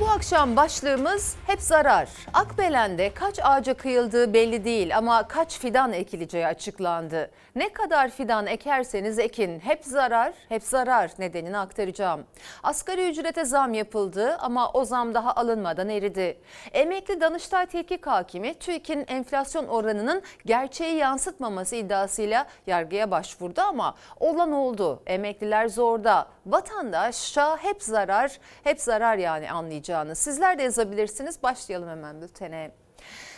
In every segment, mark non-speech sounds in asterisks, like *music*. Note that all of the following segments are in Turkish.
Bu akşam başlığımız hep zarar. Akbelen'de kaç ağaca kıyıldığı belli değil ama kaç fidan ekileceği açıklandı. Ne kadar fidan ekerseniz ekin hep zarar, hep zarar nedenini aktaracağım. Asgari ücrete zam yapıldı ama o zam daha alınmadan eridi. Emekli Danıştay Tetkik Hakimi TÜİK'in enflasyon oranının gerçeği yansıtmaması iddiasıyla yargıya başvurdu ama olan oldu. Emekliler zorda. Vatandaşa hep zarar, hep zarar yani anlayacağını. Sizler de yazabilirsiniz. Başlayalım hemen bültene.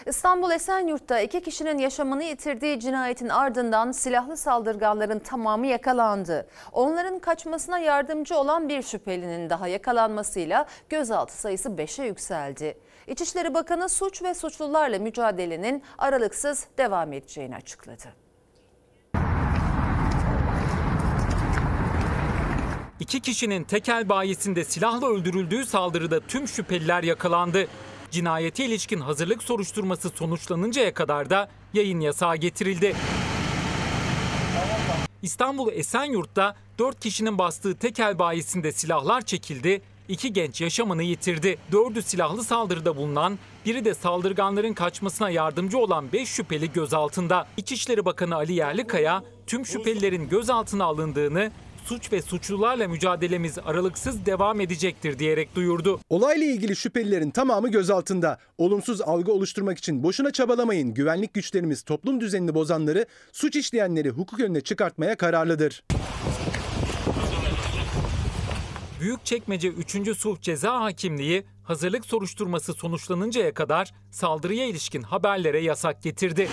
İstanbul Esenyurt'ta iki kişinin yaşamını yitirdiği cinayetin ardından silahlı saldırganların tamamı yakalandı. Onların kaçmasına yardımcı olan bir şüphelinin daha yakalanmasıyla gözaltı sayısı 5'e yükseldi. İçişleri Bakanı suç ve suçlularla mücadelenin aralıksız devam edeceğini açıkladı. İki kişinin tekel bayisinde silahla öldürüldüğü saldırıda tüm şüpheliler yakalandı. Cinayete ilişkin hazırlık soruşturması sonuçlanıncaya kadar da yayın yasağı getirildi. İstanbul Esenyurt'ta 4 kişinin bastığı tekel bayisinde silahlar çekildi, iki genç yaşamını yitirdi. Dördü silahlı saldırıda bulunan, biri de saldırganların kaçmasına yardımcı olan 5 şüpheli gözaltında. İçişleri Bakanı Ali Yerlikaya tüm şüphelilerin gözaltına alındığını, suç ve suçlularla mücadelemiz aralıksız devam edecektir diyerek duyurdu. Olayla ilgili şüphelilerin tamamı gözaltında. Olumsuz algı oluşturmak için boşuna çabalamayın. Güvenlik güçlerimiz toplum düzenini bozanları, suç işleyenleri hukuk önüne çıkartmaya kararlıdır. Büyükçekmece 3. Sulh Ceza Hakimliği hazırlık soruşturması sonuçlanıncaya kadar saldırıya ilişkin haberlere yasak getirdi.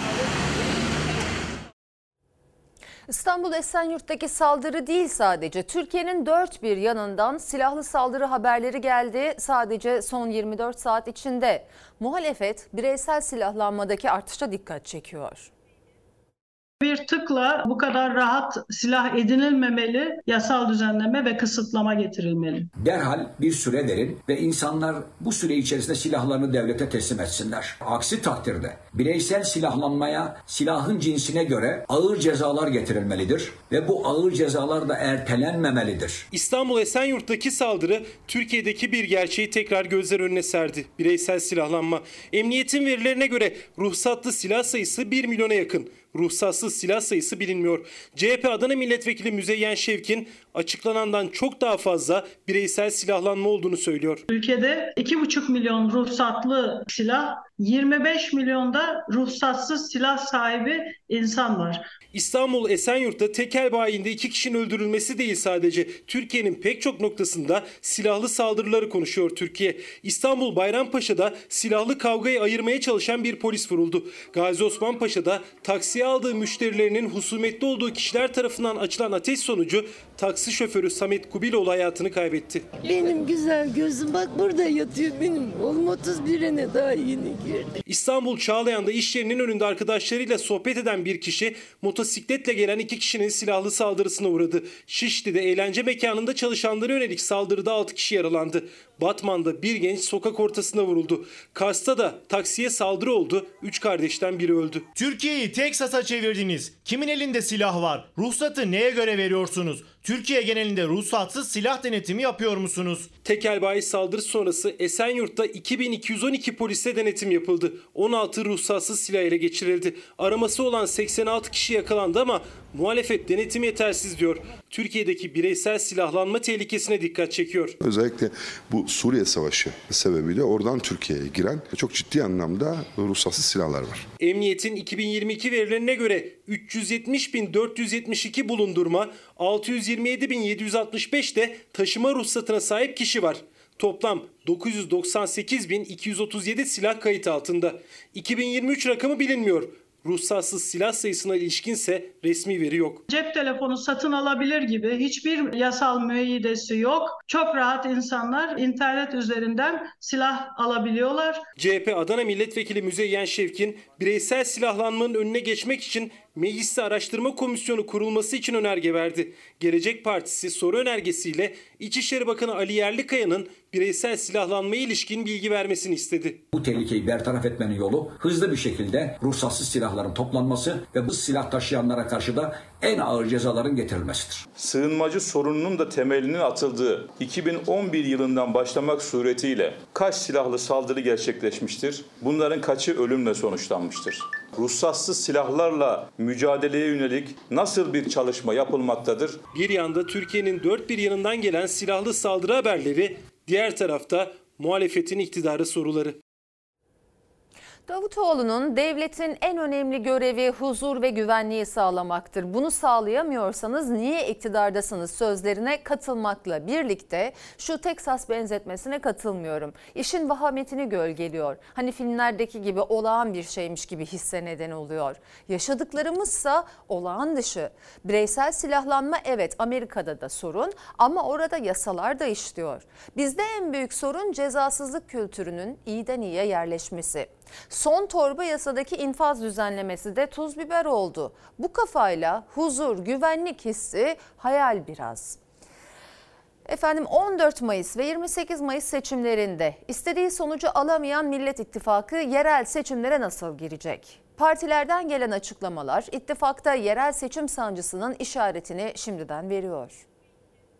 İstanbul Esenyurt'taki saldırı değil sadece. Türkiye'nin dört bir yanından silahlı saldırı haberleri geldi sadece son 24 saat içinde. Muhalefet bireysel silahlanmadaki artışa dikkat çekiyor. Bir tıkla bu kadar rahat silah edinilmemeli, yasal düzenleme ve kısıtlama getirilmeli. Derhal bir süre verin ve insanlar bu süre içerisinde silahlarını devlete teslim etsinler. Aksi takdirde bireysel silahlanmaya silahın cinsine göre ağır cezalar getirilmelidir ve bu ağır cezalar da ertelenmemelidir. İstanbul Esenyurt'taki saldırı Türkiye'deki bir gerçeği tekrar gözler önüne serdi. Bireysel silahlanma. Emniyetin verilerine göre ruhsatlı silah sayısı 1 milyona yakın ruhsatsız silah sayısı bilinmiyor. CHP Adana Milletvekili Müzeyyen Şevkin açıklanandan çok daha fazla bireysel silahlanma olduğunu söylüyor. Ülkede 2,5 milyon ruhsatlı silah, 25 milyonda ruhsatsız silah sahibi insan var. İstanbul Esenyurt'ta tekel bayinde iki kişinin öldürülmesi değil sadece. Türkiye'nin pek çok noktasında silahlı saldırıları konuşuyor Türkiye. İstanbul Bayrampaşa'da silahlı kavgayı ayırmaya çalışan bir polis vuruldu. Gazi Osman Paşa'da taksiye aldığı müşterilerinin husumetli olduğu kişiler tarafından açılan ateş sonucu taksi şoförü Samet Kubiloğlu hayatını kaybetti. Benim güzel gözüm bak burada yatıyor benim oğlum 31'ine daha yeni. İstanbul Çağlayan'da iş yerinin önünde arkadaşlarıyla sohbet eden bir kişi motosikletle gelen iki kişinin silahlı saldırısına uğradı. Şişli'de eğlence mekanında çalışanlara yönelik saldırıda 6 kişi yaralandı. Batman'da bir genç sokak ortasında vuruldu. Kars'ta da taksiye saldırı oldu. Üç kardeşten biri öldü. Türkiye'yi Teksas'a çevirdiniz. Kimin elinde silah var? Ruhsatı neye göre veriyorsunuz? Türkiye genelinde ruhsatsız silah denetimi yapıyor musunuz? Tekel bayi saldırısı sonrası Esenyurt'ta 2212 polise denetim yapıldı. 16 ruhsatsız silah ele geçirildi. Araması olan 86 kişi yakalandı ama muhalefet denetim yetersiz diyor. Türkiye'deki bireysel silahlanma tehlikesine dikkat çekiyor. Özellikle bu Suriye Savaşı sebebiyle oradan Türkiye'ye giren çok ciddi anlamda ruhsatsız silahlar var. Emniyetin 2022 verilerine göre 370.472 bulundurma, 627.765 de taşıma ruhsatına sahip kişi var. Toplam 998.237 silah kayıt altında. 2023 rakamı bilinmiyor. Ruhsatsız silah sayısına ilişkinse resmi veri yok. Cep telefonu satın alabilir gibi hiçbir yasal müeyyidesi yok. Çok rahat insanlar internet üzerinden silah alabiliyorlar. CHP Adana Milletvekili Müzeyyen Şevkin bireysel silahlanmanın önüne geçmek için Mecliste Araştırma Komisyonu kurulması için önerge verdi. Gelecek Partisi soru önergesiyle İçişleri Bakanı Ali Yerlikaya'nın bireysel silahlanmaya ilişkin bilgi vermesini istedi. Bu tehlikeyi bertaraf etmenin yolu hızlı bir şekilde ruhsatsız silahların toplanması ve bu silah taşıyanlara karşı da en ağır cezaların getirilmesidir. Sığınmacı sorununun da temelinin atıldığı 2011 yılından başlamak suretiyle kaç silahlı saldırı gerçekleşmiştir? Bunların kaçı ölümle sonuçlanmıştır? Ruhsatsız silahlarla mücadeleye yönelik nasıl bir çalışma yapılmaktadır? Bir yanda Türkiye'nin dört bir yanından gelen silahlı saldırı haberleri, diğer tarafta muhalefetin iktidarı soruları. Davutoğlu'nun devletin en önemli görevi huzur ve güvenliği sağlamaktır. Bunu sağlayamıyorsanız niye iktidardasınız sözlerine katılmakla birlikte şu Teksas benzetmesine katılmıyorum. İşin vahametini gölgeliyor. Hani filmlerdeki gibi olağan bir şeymiş gibi hisse neden oluyor. Yaşadıklarımızsa olağan dışı. Bireysel silahlanma evet Amerika'da da sorun ama orada yasalar da işliyor. Bizde en büyük sorun cezasızlık kültürünün iyiden iyiye yerleşmesi. Son torba yasadaki infaz düzenlemesi de tuz biber oldu. Bu kafayla huzur, güvenlik hissi hayal biraz. Efendim 14 Mayıs ve 28 Mayıs seçimlerinde istediği sonucu alamayan Millet İttifakı yerel seçimlere nasıl girecek? Partilerden gelen açıklamalar ittifakta yerel seçim sancısının işaretini şimdiden veriyor.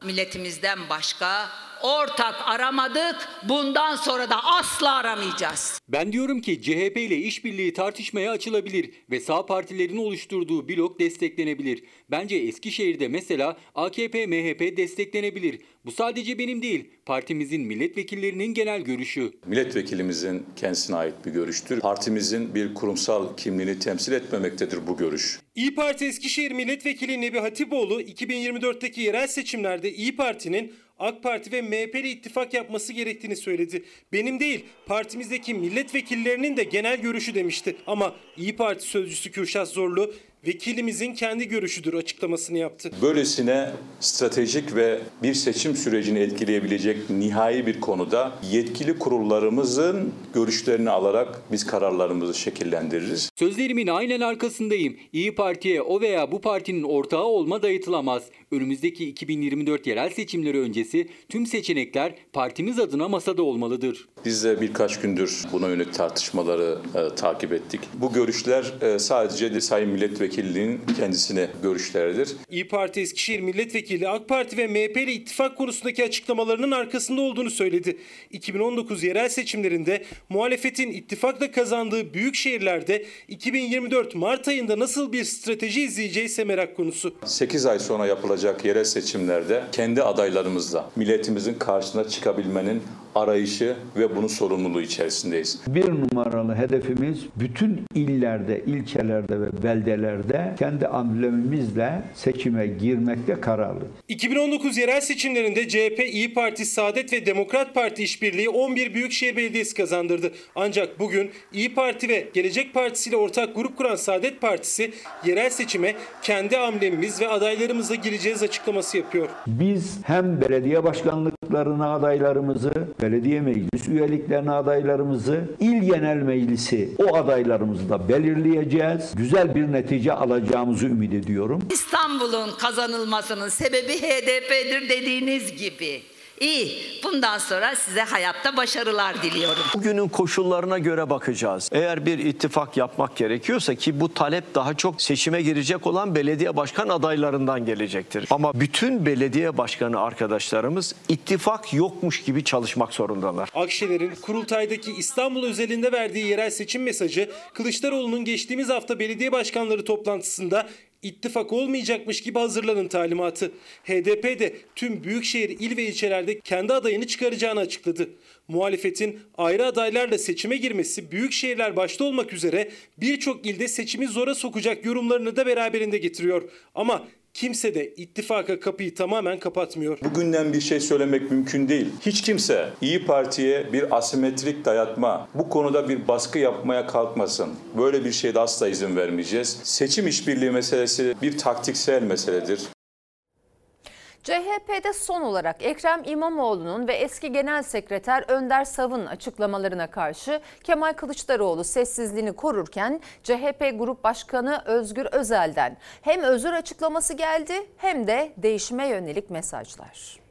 Milletimizden başka ortak aramadık. Bundan sonra da asla aramayacağız. Ben diyorum ki CHP ile işbirliği tartışmaya açılabilir ve sağ partilerin oluşturduğu blok desteklenebilir. Bence Eskişehir'de mesela AKP MHP desteklenebilir. Bu sadece benim değil, partimizin milletvekillerinin genel görüşü. Milletvekilimizin kendisine ait bir görüştür. Partimizin bir kurumsal kimliğini temsil etmemektedir bu görüş. İyi Parti Eskişehir Milletvekili Nebi Hatipoğlu 2024'teki yerel seçimlerde İyi Parti'nin AK Parti ve MHP ile ittifak yapması gerektiğini söyledi. Benim değil, partimizdeki milletvekillerinin de genel görüşü demişti. Ama İyi Parti sözcüsü Kürşat Zorlu vekilimizin kendi görüşüdür açıklamasını yaptı. Böylesine stratejik ve bir seçim sürecini etkileyebilecek nihai bir konuda yetkili kurullarımızın görüşlerini alarak biz kararlarımızı şekillendiririz. Sözlerimin aynen arkasındayım. İyi Parti'ye o veya bu partinin ortağı olma dayatılamaz. Önümüzdeki 2024 yerel seçimleri öncesi tüm seçenekler partimiz adına masada olmalıdır. Biz de birkaç gündür buna yönelik tartışmaları e, takip ettik. Bu görüşler e, sadece Sayın Milletvekilliğinin kendisine görüşleridir. İyi Parti Eskişehir Milletvekili AK Parti ve MHP ile ittifak konusundaki açıklamalarının arkasında olduğunu söyledi. 2019 yerel seçimlerinde muhalefetin ittifakla kazandığı büyük şehirlerde 2024 Mart ayında nasıl bir strateji izleyeceği ise merak konusu. 8 ay sonra yapılacak yerel seçimlerde kendi adaylarımızla milletimizin karşısına çıkabilmenin arayışı ve bunun sorumluluğu içerisindeyiz. Bir numaralı hedefimiz bütün illerde, ilçelerde ve beldelerde kendi amblemimizle seçime girmekte kararlı. 2019 yerel seçimlerinde CHP, İyi Parti, Saadet ve Demokrat Parti işbirliği 11 büyükşehir belediyesi kazandırdı. Ancak bugün İyi Parti ve Gelecek Partisi ile ortak grup kuran Saadet Partisi yerel seçime kendi amblemimiz ve adaylarımızla gireceğiz açıklaması yapıyor. Biz hem belediye başkanlıklarına adaylarımızı, belediye meclis üyeliklerine adaylarımızı, il genel meclisi o adaylarımızı da belirleyeceğiz. Güzel bir netice alacağımızı ümit ediyorum. İstanbul'un kazanılmasının sebebi HDP'dir dediğiniz gibi. İyi. Bundan sonra size hayatta başarılar diliyorum. Bugünün koşullarına göre bakacağız. Eğer bir ittifak yapmak gerekiyorsa ki bu talep daha çok seçime girecek olan belediye başkan adaylarından gelecektir. Ama bütün belediye başkanı arkadaşlarımız ittifak yokmuş gibi çalışmak zorundalar. Akşener'in kurultaydaki İstanbul özelinde verdiği yerel seçim mesajı Kılıçdaroğlu'nun geçtiğimiz hafta belediye başkanları toplantısında ittifak olmayacakmış gibi hazırlanın talimatı. HDP de tüm büyükşehir il ve ilçelerde kendi adayını çıkaracağını açıkladı. Muhalefetin ayrı adaylarla seçime girmesi büyük şehirler başta olmak üzere birçok ilde seçimi zora sokacak yorumlarını da beraberinde getiriyor. Ama kimse de ittifaka kapıyı tamamen kapatmıyor. Bugünden bir şey söylemek mümkün değil. Hiç kimse İyi Parti'ye bir asimetrik dayatma, bu konuda bir baskı yapmaya kalkmasın. Böyle bir şeyde asla izin vermeyeceğiz. Seçim işbirliği meselesi bir taktiksel meseledir. CHP'de son olarak Ekrem İmamoğlu'nun ve eski Genel Sekreter Önder Sav'ın açıklamalarına karşı Kemal Kılıçdaroğlu sessizliğini korurken CHP Grup Başkanı Özgür Özel'den hem özür açıklaması geldi hem de değişime yönelik mesajlar.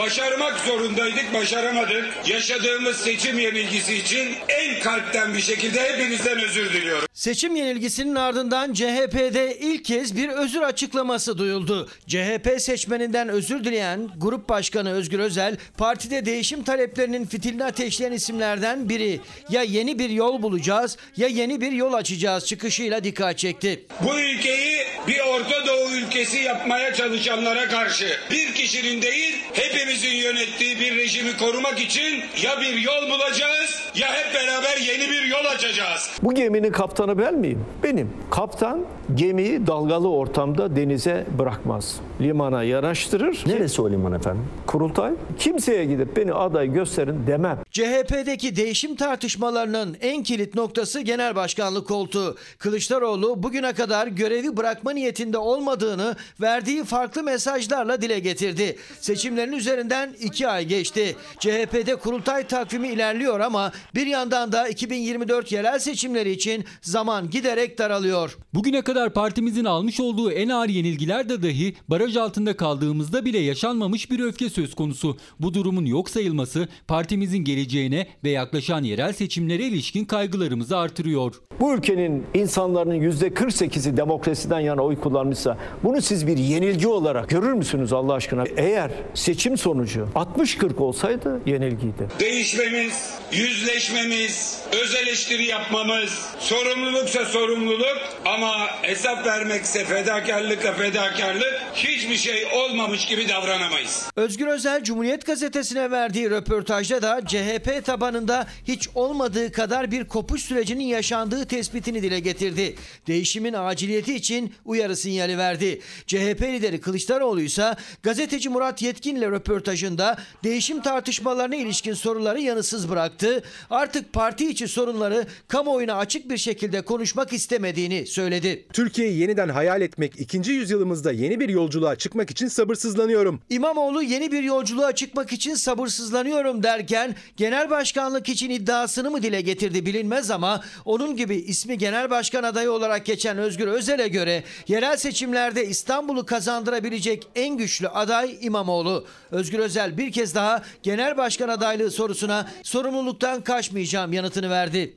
Başarmak zorundaydık, başaramadık. Yaşadığımız seçim yenilgisi için en kalpten bir şekilde hepinizden özür diliyorum. Seçim yenilgisinin ardından CHP'de ilk kez bir özür açıklaması duyuldu. CHP seçmeninden özür dileyen Grup Başkanı Özgür Özel, partide değişim taleplerinin fitilini ateşleyen isimlerden biri. Ya yeni bir yol bulacağız ya yeni bir yol açacağız çıkışıyla dikkat çekti. Bu ülkeyi bir Orta Doğu ülkesi yapmaya çalışanlara karşı bir kişinin değil hepimizin yönettiği bir rejimi korumak için ya bir yol bulacağız ya hep beraber yeni bir yol açacağız. Bu geminin kaptanı ben miyim? Benim. Kaptan gemiyi dalgalı ortamda denize bırakmaz. Limana yanaştırır. Neresi o liman efendim? Kurultay. Kimseye gidip beni aday gösterin demem. CHP'deki değişim tartışmalarının en kilit noktası genel başkanlık koltuğu. Kılıçdaroğlu bugüne kadar görevi bırakma niyetinde olmadığını verdiği farklı mesajlarla dile getirdi. Seçimlerin üzerinden iki ay geçti. CHP'de kurultay takvimi ilerliyor ama bir yandan da 2024 yerel seçimleri için zaman giderek daralıyor. Bugüne kadar partimizin almış olduğu en ağır yenilgilerde dahi baraj altında kaldığımızda bile yaşanmamış bir öfke söz konusu. Bu durumun yok sayılması partimizin geleceğine ve yaklaşan yerel seçimlere ilişkin kaygılarımızı artırıyor. Bu ülkenin insanların %48'i demokrasiden yana oy kullanmışsa bunu siz bir yenilgi olarak görür müsünüz Allah aşkına? Eğer seçim sonucu 60-40 olsaydı yenilgiydi. Değişmemiz, yüzleşmemiz, öz eleştiri yapmamız, sorumluluksa sorumluluk ama hesap vermekse fedakarlıkla fedakarlık hiçbir şey olmamış gibi davranamayız. Özgür Özel Cumhuriyet Gazetesi'ne verdiği röportajda da CHP tabanında hiç olmadığı kadar bir kopuş sürecinin yaşandığı tespitini dile getirdi. Değişimin aciliyeti için uyarı sinyali verdi. CHP lideri Kılıçdaroğlu ise gazeteci Murat Yetkin'le röportajında değişim tartışmalarına ilişkin soruları yanısız bıraktı. Artık parti içi sorunları kamuoyuna açık bir şekilde konuşmak istemediğini söyledi. Türkiye'yi yeniden hayal etmek ikinci yüzyılımızda yeni bir yolculuğa çıkmak için sabırsızlanıyorum. İmamoğlu yeni bir yolculuğa çıkmak için sabırsızlanıyorum derken genel başkanlık için iddiasını mı dile getirdi bilinmez ama onun gibi ismi genel başkan adayı olarak geçen Özgür Özel'e göre yerel seçimlerde İstanbul'u kazandırabilecek en güçlü aday İmamoğlu. Özgür Özel bir kez daha genel başkan adaylığı sorusuna sorumluluktan kaçmayacağım yanıtını verdi.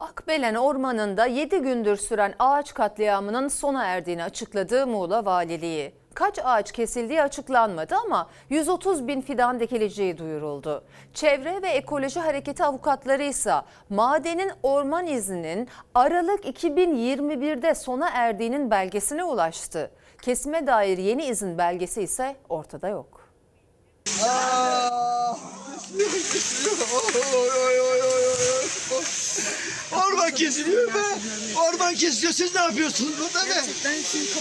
Akbelen Ormanı'nda 7 gündür süren ağaç katliamının sona erdiğini açıkladı Muğla Valiliği. Kaç ağaç kesildiği açıklanmadı ama 130 bin fidan dikileceği duyuruldu. Çevre ve Ekoloji Hareketi avukatları ise madenin orman izninin Aralık 2021'de sona erdiğinin belgesine ulaştı. Kesime dair yeni izin belgesi ise ortada yok. Orman kesiliyor be. Orman kesiliyor. Siz ne yapıyorsunuz burada be?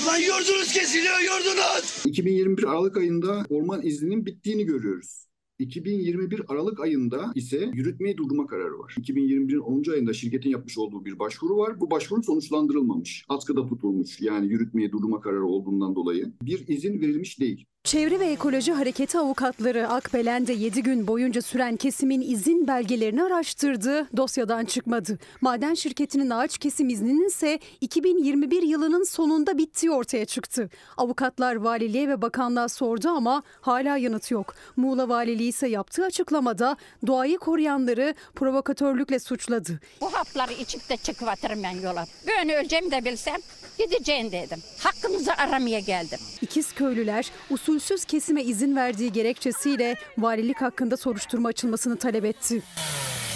Lan yurdunuz kesiliyor yurdunuz. 2021 Aralık ayında orman izninin bittiğini görüyoruz. 2021 Aralık ayında ise yürütmeyi durdurma kararı var. 2021'in 10. ayında şirketin yapmış olduğu bir başvuru var. Bu başvuru sonuçlandırılmamış. Askıda tutulmuş. Yani yürütmeyi durdurma kararı olduğundan dolayı bir izin verilmiş değil. Çevre ve Ekoloji Hareketi avukatları Akbelen'de 7 gün boyunca süren kesimin izin belgelerini araştırdı. Dosyadan çıkmadı. Maden şirketinin ağaç kesim izninin ise 2021 yılının sonunda bittiği ortaya çıktı. Avukatlar valiliğe ve bakanlığa sordu ama hala yanıt yok. Muğla Valiliği ise yaptığı açıklamada doğayı koruyanları provokatörlükle suçladı. Bu hapları içip de çıkıvatırım ben yola. Böyle öleceğimi de bilsem gideceğim dedim. Hakkımızı aramaya geldim. İkiz köylüler usulsüz kesime izin verdiği gerekçesiyle valilik hakkında soruşturma açılmasını talep etti.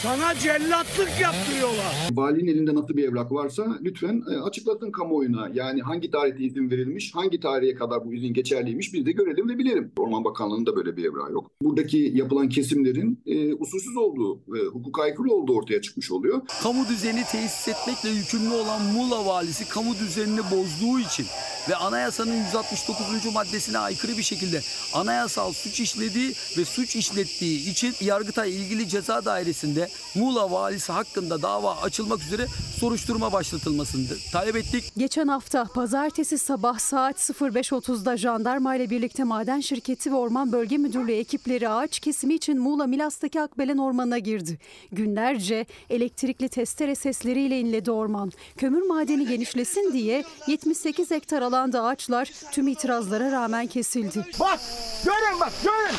Sana cellatlık yaptırıyorlar. Valinin elinde nasıl bir evrak varsa lütfen e, açıklatın kamuoyuna. Yani hangi tarihte izin verilmiş, hangi tarihe kadar bu izin geçerliymiş biz de görelim ve bilelim. Orman Bakanlığı'nın da böyle bir evrağı yok. Buradaki yapılan kesimlerin e, usulsüz olduğu ve hukuka aykırı olduğu ortaya çıkmış oluyor. Kamu düzeni tesis etmekle yükümlü olan Muğla valisi kamu düzenini bozduğu için ve anayasanın 169. maddesine aykırı bir şekilde anayasal suç işlediği ve suç işlettiği için Yargıtay ilgili ceza dairesinde Muğla valisi hakkında dava açılmak üzere soruşturma başlatılmasını talep ettik. Geçen hafta pazartesi sabah saat 05.30'da jandarma ile birlikte maden şirketi ve orman bölge müdürlüğü ekipleri ağaç kesimi için Muğla Milas'taki Akbelen Ormanı'na girdi. Günlerce elektrikli testere sesleriyle inledi orman. Kömür madeni genişlesin diye 78 hektar alan alanda ağaçlar tüm itirazlara rağmen kesildi. Bak görün bak görün.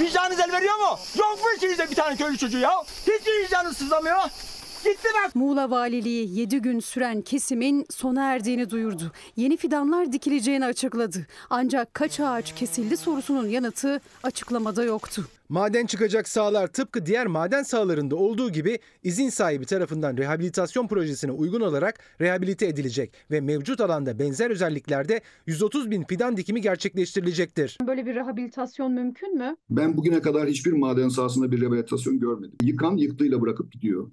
Vicdanınız el veriyor mu? Yok mu içinizde bir tane köylü çocuğu ya? Hiç vicdanınız sızlamıyor? Gitti bak. Muğla Valiliği 7 gün süren kesimin sona erdiğini duyurdu. Yeni fidanlar dikileceğini açıkladı. Ancak kaç ağaç kesildi sorusunun yanıtı açıklamada yoktu. Maden çıkacak sahalar tıpkı diğer maden sahalarında olduğu gibi izin sahibi tarafından rehabilitasyon projesine uygun olarak rehabilite edilecek ve mevcut alanda benzer özelliklerde 130 bin fidan dikimi gerçekleştirilecektir. Böyle bir rehabilitasyon mümkün mü? Ben bugüne kadar hiçbir maden sahasında bir rehabilitasyon görmedim. Yıkan yıktığıyla bırakıp gidiyor.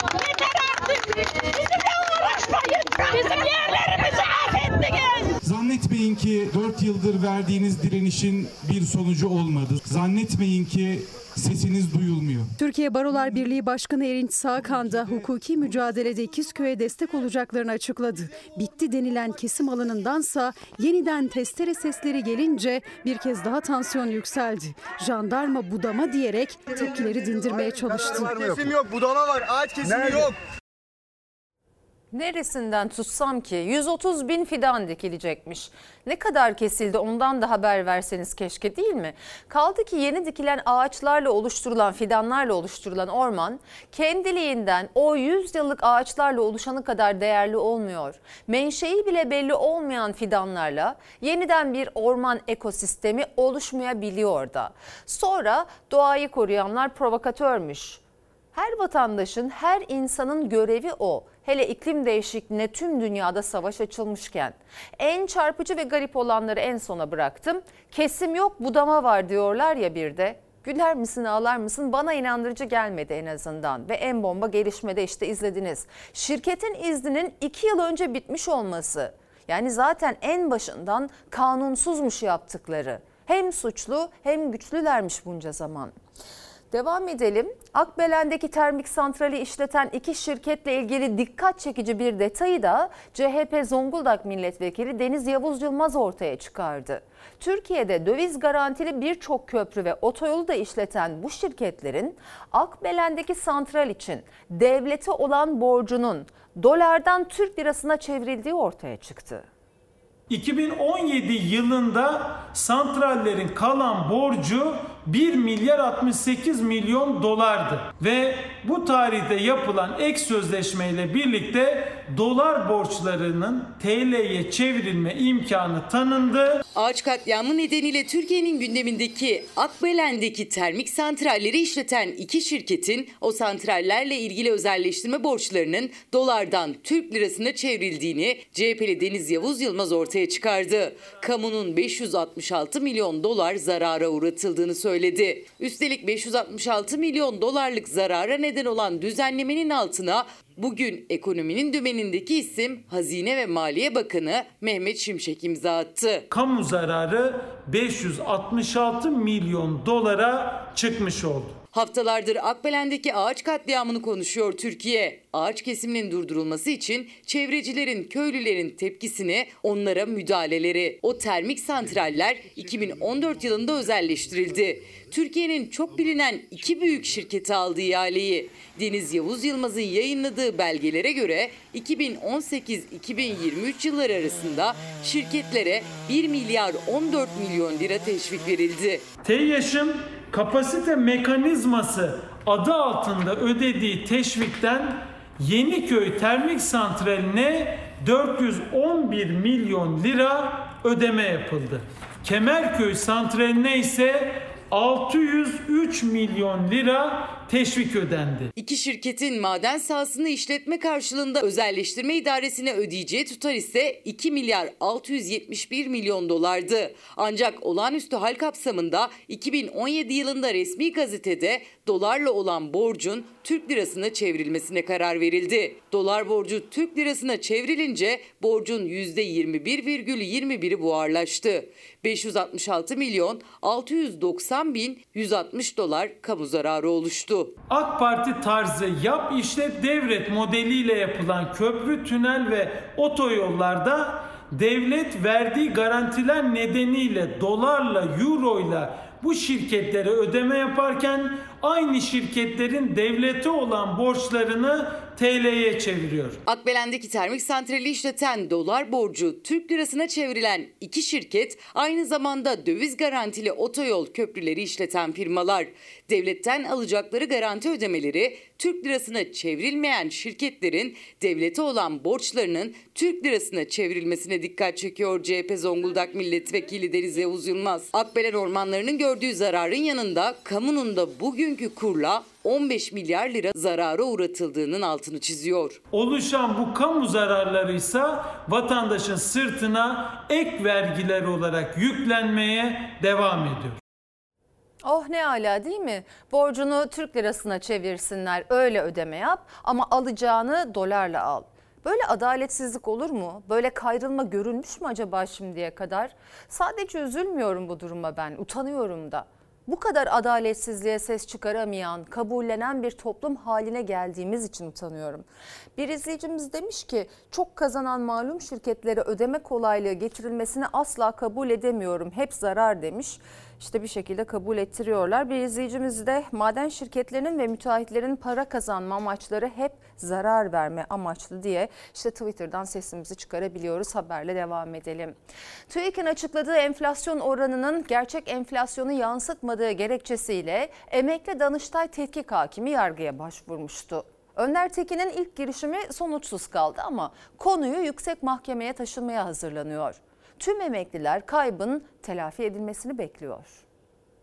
Bizim yerlerimizi affettiniz. Zannetmeyin ki 4 yıldır verdiğiniz direnişin bir sonucu olmadı. Zannetmeyin ki sesiniz duyulmuyor. Türkiye Barolar Birliği Başkanı Erinç Sağkan da hukuki mücadelede İkizköy'e destek olacaklarını açıkladı. Bitti denilen kesim alanındansa yeniden testere sesleri gelince bir kez daha tansiyon yükseldi. Jandarma budama diyerek tepkileri dindirmeye çalıştı. Kesim yok, budama var, ağaç kesimi yok. Neresinden tutsam ki 130 bin fidan dikilecekmiş. Ne kadar kesildi ondan da haber verseniz keşke değil mi? Kaldı ki yeni dikilen ağaçlarla oluşturulan fidanlarla oluşturulan orman kendiliğinden o 100 yıllık ağaçlarla oluşanı kadar değerli olmuyor. Menşei bile belli olmayan fidanlarla yeniden bir orman ekosistemi oluşmayabiliyor da. Sonra doğayı koruyanlar provokatörmüş. Her vatandaşın, her insanın görevi o. Hele iklim değişikliğine tüm dünyada savaş açılmışken. En çarpıcı ve garip olanları en sona bıraktım. Kesim yok budama var diyorlar ya bir de. Güler misin ağlar mısın bana inandırıcı gelmedi en azından. Ve en bomba gelişmede işte izlediniz. Şirketin izninin 2 yıl önce bitmiş olması. Yani zaten en başından kanunsuzmuş yaptıkları. Hem suçlu hem güçlülermiş bunca zaman. Devam edelim. Akbelen'deki termik santrali işleten iki şirketle ilgili dikkat çekici bir detayı da CHP Zonguldak Milletvekili Deniz Yavuz Yılmaz ortaya çıkardı. Türkiye'de döviz garantili birçok köprü ve otoyolu da işleten bu şirketlerin Akbelen'deki santral için devlete olan borcunun dolardan Türk lirasına çevrildiği ortaya çıktı. 2017 yılında santrallerin kalan borcu 1 milyar 68 milyon dolardı ve bu tarihte yapılan ek sözleşmeyle birlikte dolar borçlarının TL'ye çevrilme imkanı tanındı. Ağaç katliamı nedeniyle Türkiye'nin gündemindeki Akbelen'deki termik santralleri işleten iki şirketin o santrallerle ilgili özelleştirme borçlarının dolardan Türk lirasına çevrildiğini CHP'li Deniz Yavuz Yılmaz ortaya çıkardı. Kamunun 566 milyon dolar zarara uğratıldığını söyledi. Üstelik 566 milyon dolarlık zarara neden olan düzenlemenin altına Bugün ekonominin dümenindeki isim Hazine ve Maliye Bakanı Mehmet Şimşek imza attı. Kamu zararı 566 milyon dolara çıkmış oldu. Haftalardır Akbelen'deki ağaç katliamını konuşuyor Türkiye. Ağaç kesiminin durdurulması için çevrecilerin, köylülerin tepkisini, onlara müdahaleleri. O termik santraller 2014 yılında özelleştirildi. Türkiye'nin çok bilinen iki büyük şirketi aldı ihaleyi. Deniz Yavuz Yılmaz'ın yayınladığı belgelere göre 2018-2023 yılları arasında şirketlere 1 milyar 14 milyon lira teşvik verildi. TEİAŞ'ın kapasite mekanizması adı altında ödediği teşvikten Yeniköy Termik Santrali'ne 411 milyon lira ödeme yapıldı. Kemerköy Santrali'ne ise 603 milyon lira teşvik ödendi. İki şirketin maden sahasını işletme karşılığında özelleştirme idaresine ödeyeceği tutar ise 2 milyar 671 milyon dolardı. Ancak olağanüstü hal kapsamında 2017 yılında resmi gazetede dolarla olan borcun Türk lirasına çevrilmesine karar verildi. Dolar borcu Türk lirasına çevrilince borcun %21,21'i buharlaştı. 566 milyon 690 bin 160 dolar kamu zararı oluştu. AK Parti tarzı yap işlet devret modeliyle yapılan köprü, tünel ve otoyollarda devlet verdiği garantiler nedeniyle dolarla, euroyla bu şirketlere ödeme yaparken aynı şirketlerin devlete olan borçlarını TL'ye çeviriyor. Akbelen'deki termik santrali işleten dolar borcu Türk lirasına çevrilen iki şirket aynı zamanda döviz garantili otoyol köprüleri işleten firmalar. Devletten alacakları garanti ödemeleri Türk lirasına çevrilmeyen şirketlerin devlete olan borçlarının Türk lirasına çevrilmesine dikkat çekiyor CHP Zonguldak Milletvekili Deniz Yavuz Yılmaz. Akbelen ormanlarının gördüğü zararın yanında kamunun da bugünkü kurla 15 milyar lira zarara uğratıldığının altını çiziyor. Oluşan bu kamu zararları ise vatandaşın sırtına ek vergiler olarak yüklenmeye devam ediyor. Oh ne ala değil mi? Borcunu Türk lirasına çevirsinler öyle ödeme yap ama alacağını dolarla al. Böyle adaletsizlik olur mu? Böyle kayrılma görülmüş mü acaba şimdiye kadar? Sadece üzülmüyorum bu duruma ben, utanıyorum da. Bu kadar adaletsizliğe ses çıkaramayan, kabullenen bir toplum haline geldiğimiz için utanıyorum. Bir izleyicimiz demiş ki çok kazanan malum şirketlere ödeme kolaylığı getirilmesini asla kabul edemiyorum. Hep zarar demiş. İşte bir şekilde kabul ettiriyorlar. Bir izleyicimiz de maden şirketlerinin ve müteahhitlerin para kazanma amaçları hep zarar verme amaçlı diye işte Twitter'dan sesimizi çıkarabiliyoruz. Haberle devam edelim. TÜİK'in açıkladığı enflasyon oranının gerçek enflasyonu yansıtmadığı gerekçesiyle emekli Danıştay Tetkik Hakimi yargıya başvurmuştu. Önder Tekin'in ilk girişimi sonuçsuz kaldı ama konuyu yüksek mahkemeye taşınmaya hazırlanıyor. Tüm emekliler kaybın telafi edilmesini bekliyor.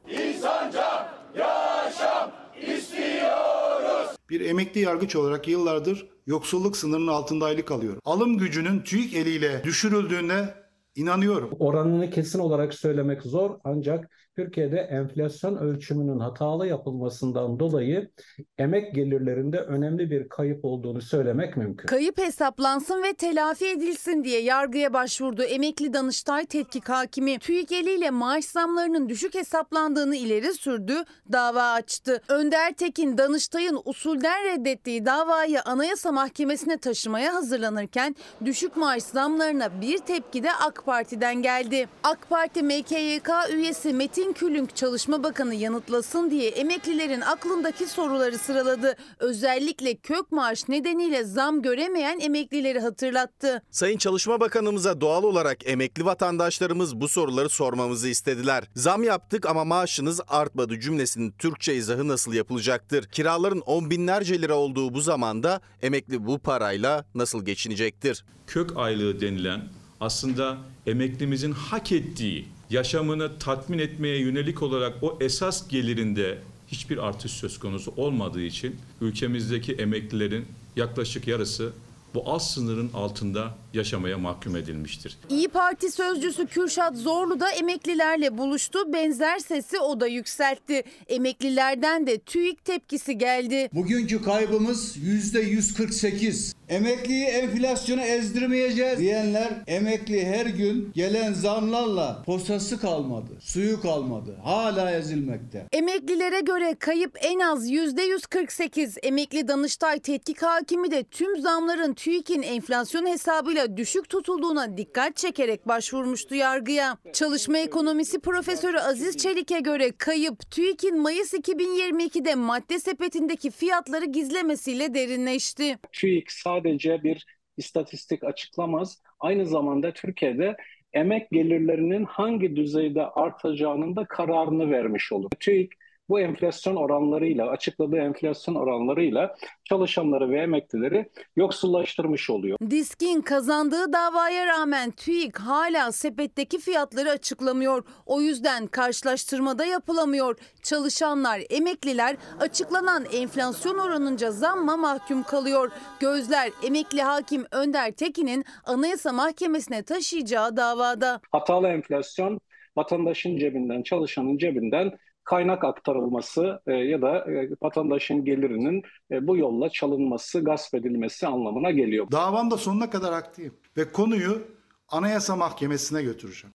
İnsanca yaşam istiyoruz. Bir emekli yargıç olarak yıllardır yoksulluk sınırının altında aylık alıyorum. Alım gücünün TÜİK eliyle düşürüldüğüne inanıyorum. Oranını kesin olarak söylemek zor ancak Türkiye'de enflasyon ölçümünün hatalı yapılmasından dolayı emek gelirlerinde önemli bir kayıp olduğunu söylemek mümkün. Kayıp hesaplansın ve telafi edilsin diye yargıya başvurdu. Emekli Danıştay Tetkik Hakimi TÜİK eliyle maaş zamlarının düşük hesaplandığını ileri sürdü, dava açtı. Önder Tekin Danıştay'ın usulden reddettiği davayı Anayasa Mahkemesi'ne taşımaya hazırlanırken düşük maaş zamlarına bir tepki de AK Parti'den geldi. AK Parti MKYK üyesi Metin Külünk Çalışma Bakanı yanıtlasın diye emeklilerin aklındaki soruları sıraladı. Özellikle kök maaş nedeniyle zam göremeyen emeklileri hatırlattı. Sayın Çalışma Bakanımıza doğal olarak emekli vatandaşlarımız bu soruları sormamızı istediler. Zam yaptık ama maaşınız artmadı cümlesinin Türkçe izahı nasıl yapılacaktır? Kiraların on binlerce lira olduğu bu zamanda emekli bu parayla nasıl geçinecektir? Kök aylığı denilen aslında emeklimizin hak ettiği yaşamını tatmin etmeye yönelik olarak o esas gelirinde hiçbir artış söz konusu olmadığı için ülkemizdeki emeklilerin yaklaşık yarısı bu alt sınırın altında yaşamaya mahkum edilmiştir. İyi Parti sözcüsü Kürşat Zorlu da emeklilerle buluştu. Benzer sesi o da yükseltti. Emeklilerden de TÜİK tepkisi geldi. Bugünkü kaybımız yüzde 148. Emekliyi enflasyona ezdirmeyeceğiz diyenler emekli her gün gelen zamlarla posası kalmadı, suyu kalmadı. Hala ezilmekte. Emeklilere göre kayıp en az yüzde 148. Emekli Danıştay Tetkik Hakimi de tüm zamların TÜİK'in enflasyon hesabıyla düşük tutulduğuna dikkat çekerek başvurmuştu yargıya. Çalışma ekonomisi profesörü Aziz Çelik'e göre kayıp TÜİK'in Mayıs 2022'de madde sepetindeki fiyatları gizlemesiyle derinleşti. TÜİK sadece bir istatistik açıklamaz. Aynı zamanda Türkiye'de emek gelirlerinin hangi düzeyde artacağının da kararını vermiş olur. TÜİK bu enflasyon oranlarıyla, açıkladığı enflasyon oranlarıyla çalışanları ve emeklileri yoksullaştırmış oluyor. Diskin kazandığı davaya rağmen TÜİK hala sepetteki fiyatları açıklamıyor. O yüzden karşılaştırmada yapılamıyor. Çalışanlar, emekliler açıklanan enflasyon oranınca zamma mahkum kalıyor. Gözler emekli hakim Önder Tekin'in Anayasa Mahkemesi'ne taşıyacağı davada. Hatalı enflasyon vatandaşın cebinden, çalışanın cebinden kaynak aktarılması e, ya da e, vatandaşın gelirinin e, bu yolla çalınması, gasp edilmesi anlamına geliyor. Davam da sonuna kadar haklıyım ve konuyu Anayasa Mahkemesi'ne götüreceğim.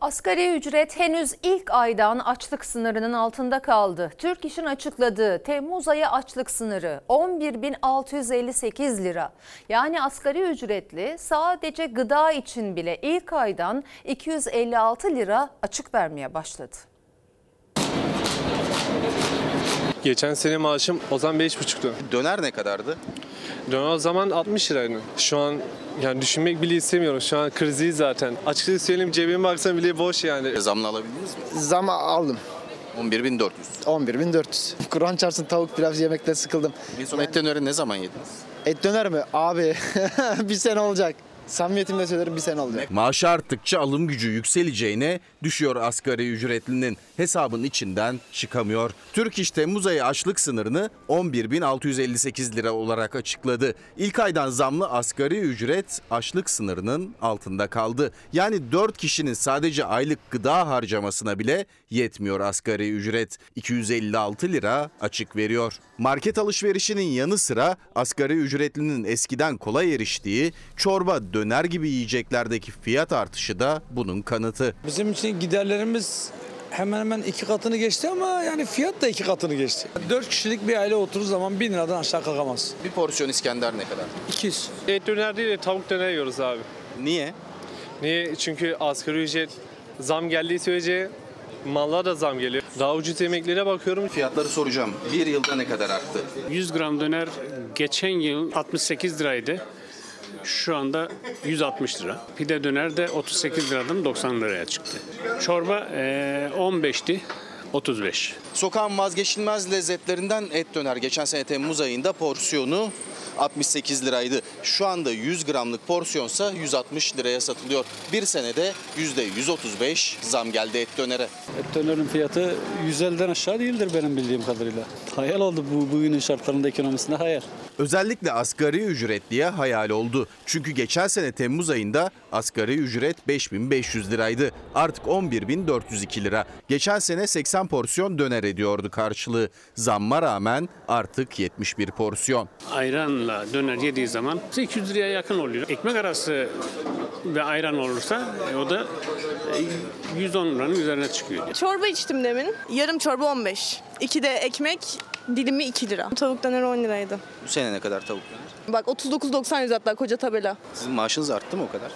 Asgari ücret henüz ilk aydan açlık sınırının altında kaldı. Türk İş'in açıkladığı Temmuz ayı açlık sınırı 11.658 lira. Yani asgari ücretli sadece gıda için bile ilk aydan 256 lira açık vermeye başladı. Geçen sene maaşım o zaman 5,5'tu. Döner ne kadardı? Döner o zaman 60 liraydı. Şu an yani düşünmek bile istemiyorum. Şu an krizi zaten. Açıkçası söyleyeyim cebime baksam bile boş yani. Zamla alabildiniz mi? Zam aldım. 11.400. 11.400. Kur'an çarpsın tavuk pilav yemekten sıkıldım. En son et döneri ne zaman yediniz? Et döner mi? Abi *laughs* bir sene olacak. Samimiyetimle söylerim bir sene olacak. Maaşı arttıkça alım gücü yükseleceğine düşüyor asgari ücretlinin. Hesabın içinden çıkamıyor. Türk İş Temmuz ayı açlık sınırını 11.658 lira olarak açıkladı. İlk aydan zamlı asgari ücret açlık sınırının altında kaldı. Yani 4 kişinin sadece aylık gıda harcamasına bile yetmiyor asgari ücret. 256 lira açık veriyor. Market alışverişinin yanı sıra asgari ücretlinin eskiden kolay eriştiği çorba, döner gibi yiyeceklerdeki fiyat artışı da bunun kanıtı. Bizim için giderlerimiz hemen hemen iki katını geçti ama yani fiyat da iki katını geçti. Dört kişilik bir aile oturur zaman bin liradan aşağı kalkamaz. Bir porsiyon İskender ne kadar? 200. Et döner değil de tavuk döner yiyoruz abi. Niye? Niye? Çünkü asgari ücret zam geldiği sürece mallar da zam geliyor. Daha ucuz yemeklere bakıyorum. Fiyatları soracağım. Bir yılda ne kadar arttı? 100 gram döner geçen yıl 68 liraydı. Şu anda 160 lira. Pide döner de 38 liradan 90 liraya çıktı. Çorba eee, 15'ti. 35. Sokağın vazgeçilmez lezzetlerinden et döner. Geçen sene Temmuz ayında porsiyonu 68 liraydı. Şu anda 100 gramlık porsiyonsa 160 liraya satılıyor. Bir senede %135 zam geldi et dönere. Et dönerin fiyatı 150'den aşağı değildir benim bildiğim kadarıyla. Hayal oldu bu bugünün şartlarında ekonomisinde hayal. Özellikle asgari ücretliye hayal oldu. Çünkü geçen sene Temmuz ayında asgari ücret 5500 liraydı. Artık 11402 lira. Geçen sene 80 porsiyon döner ediyordu karşılığı. Zamma rağmen artık 71 porsiyon. Ayranla döner yediği zaman 800 liraya yakın oluyor. Ekmek arası ve ayran olursa e, o da e, 110 liranın üzerine çıkıyor. Çorba içtim demin. Yarım çorba 15. İki de ekmek dilimi 2 lira. Tavuk döner 10 liraydı. Bu sene ne kadar tavuk döner? Bak 39.90 yüz hatta koca tabela. Sizin maaşınız arttı mı o kadar?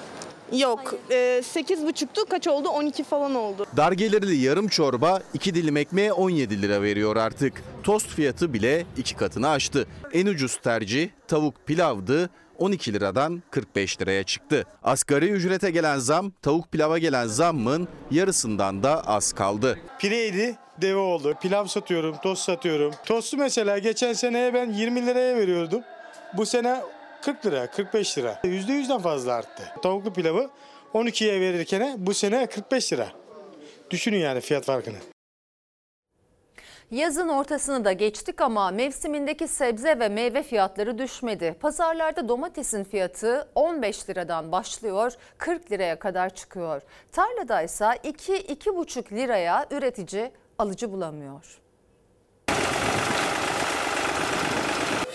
Yok. E, 8.5'tu kaç oldu? 12 falan oldu. Dar gelirli yarım çorba 2 dilim ekmeğe 17 lira veriyor artık. Tost fiyatı bile iki katını aştı. En ucuz tercih tavuk pilavdı. 12 liradan 45 liraya çıktı. Asgari ücrete gelen zam tavuk pilava gelen zammın yarısından da az kaldı. Pireydi deve oldu. Pilav satıyorum, tost satıyorum. Tostu mesela geçen seneye ben 20 liraya veriyordum. Bu sene 40 lira, 45 lira. %100'den fazla arttı. Tavuklu pilavı 12'ye verirken bu sene 45 lira. Düşünün yani fiyat farkını. Yazın ortasını da geçtik ama mevsimindeki sebze ve meyve fiyatları düşmedi. Pazarlarda domatesin fiyatı 15 liradan başlıyor, 40 liraya kadar çıkıyor. Tarlada ise 2-2,5 liraya üretici alıcı bulamıyor.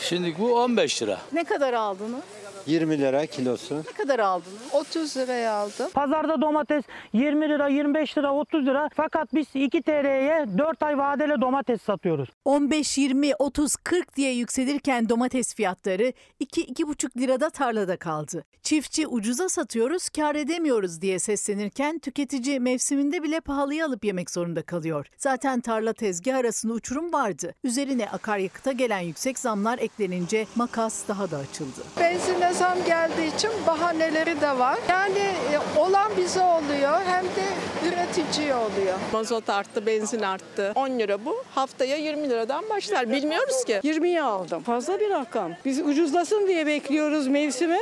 Şimdi bu 15 lira. Ne kadar aldınız? 20 lira kilosu. Ne kadar aldınız? 30 liraya aldım. Pazarda domates 20 lira, 25 lira, 30 lira. Fakat biz 2 TL'ye 4 ay vadeli domates satıyoruz. 15, 20, 30, 40 diye yükselirken domates fiyatları 2-2,5 lirada tarlada kaldı. Çiftçi ucuza satıyoruz, kar edemiyoruz diye seslenirken tüketici mevsiminde bile pahalıya alıp yemek zorunda kalıyor. Zaten tarla tezgah arasında uçurum vardı. Üzerine akaryakıta gelen yüksek zamlar eklenince makas daha da açıldı. Benzine zam geldiği için bahaneleri de var. Yani e, olan bize oluyor hem de üreticiye oluyor. Mazot arttı, benzin arttı. 10 lira bu. Haftaya 20 liradan başlar. Bilmiyoruz ki. 20'ye aldım. Fazla bir rakam. Biz ucuzlasın diye bekliyoruz mevsimi.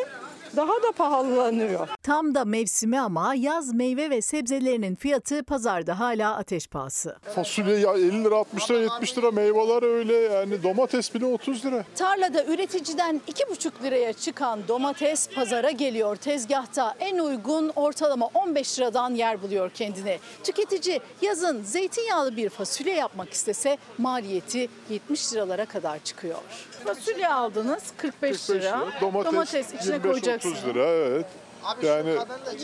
Daha da pahalanıyor. Tam da mevsimi ama yaz meyve ve sebzelerinin fiyatı pazarda hala ateş pahası. Fasulye ya 50 lira 60 lira 70 lira meyveler öyle yani domates bile 30 lira. Tarlada üreticiden 2,5 liraya çıkan domates pazara geliyor. Tezgahta en uygun ortalama 15 liradan yer buluyor kendine. Tüketici yazın zeytinyağlı bir fasulye yapmak istese maliyeti 70 liralara kadar çıkıyor. Fasulye aldınız 45, lira. Domates, içine 25-30 koyacaksınız. lira evet. Yani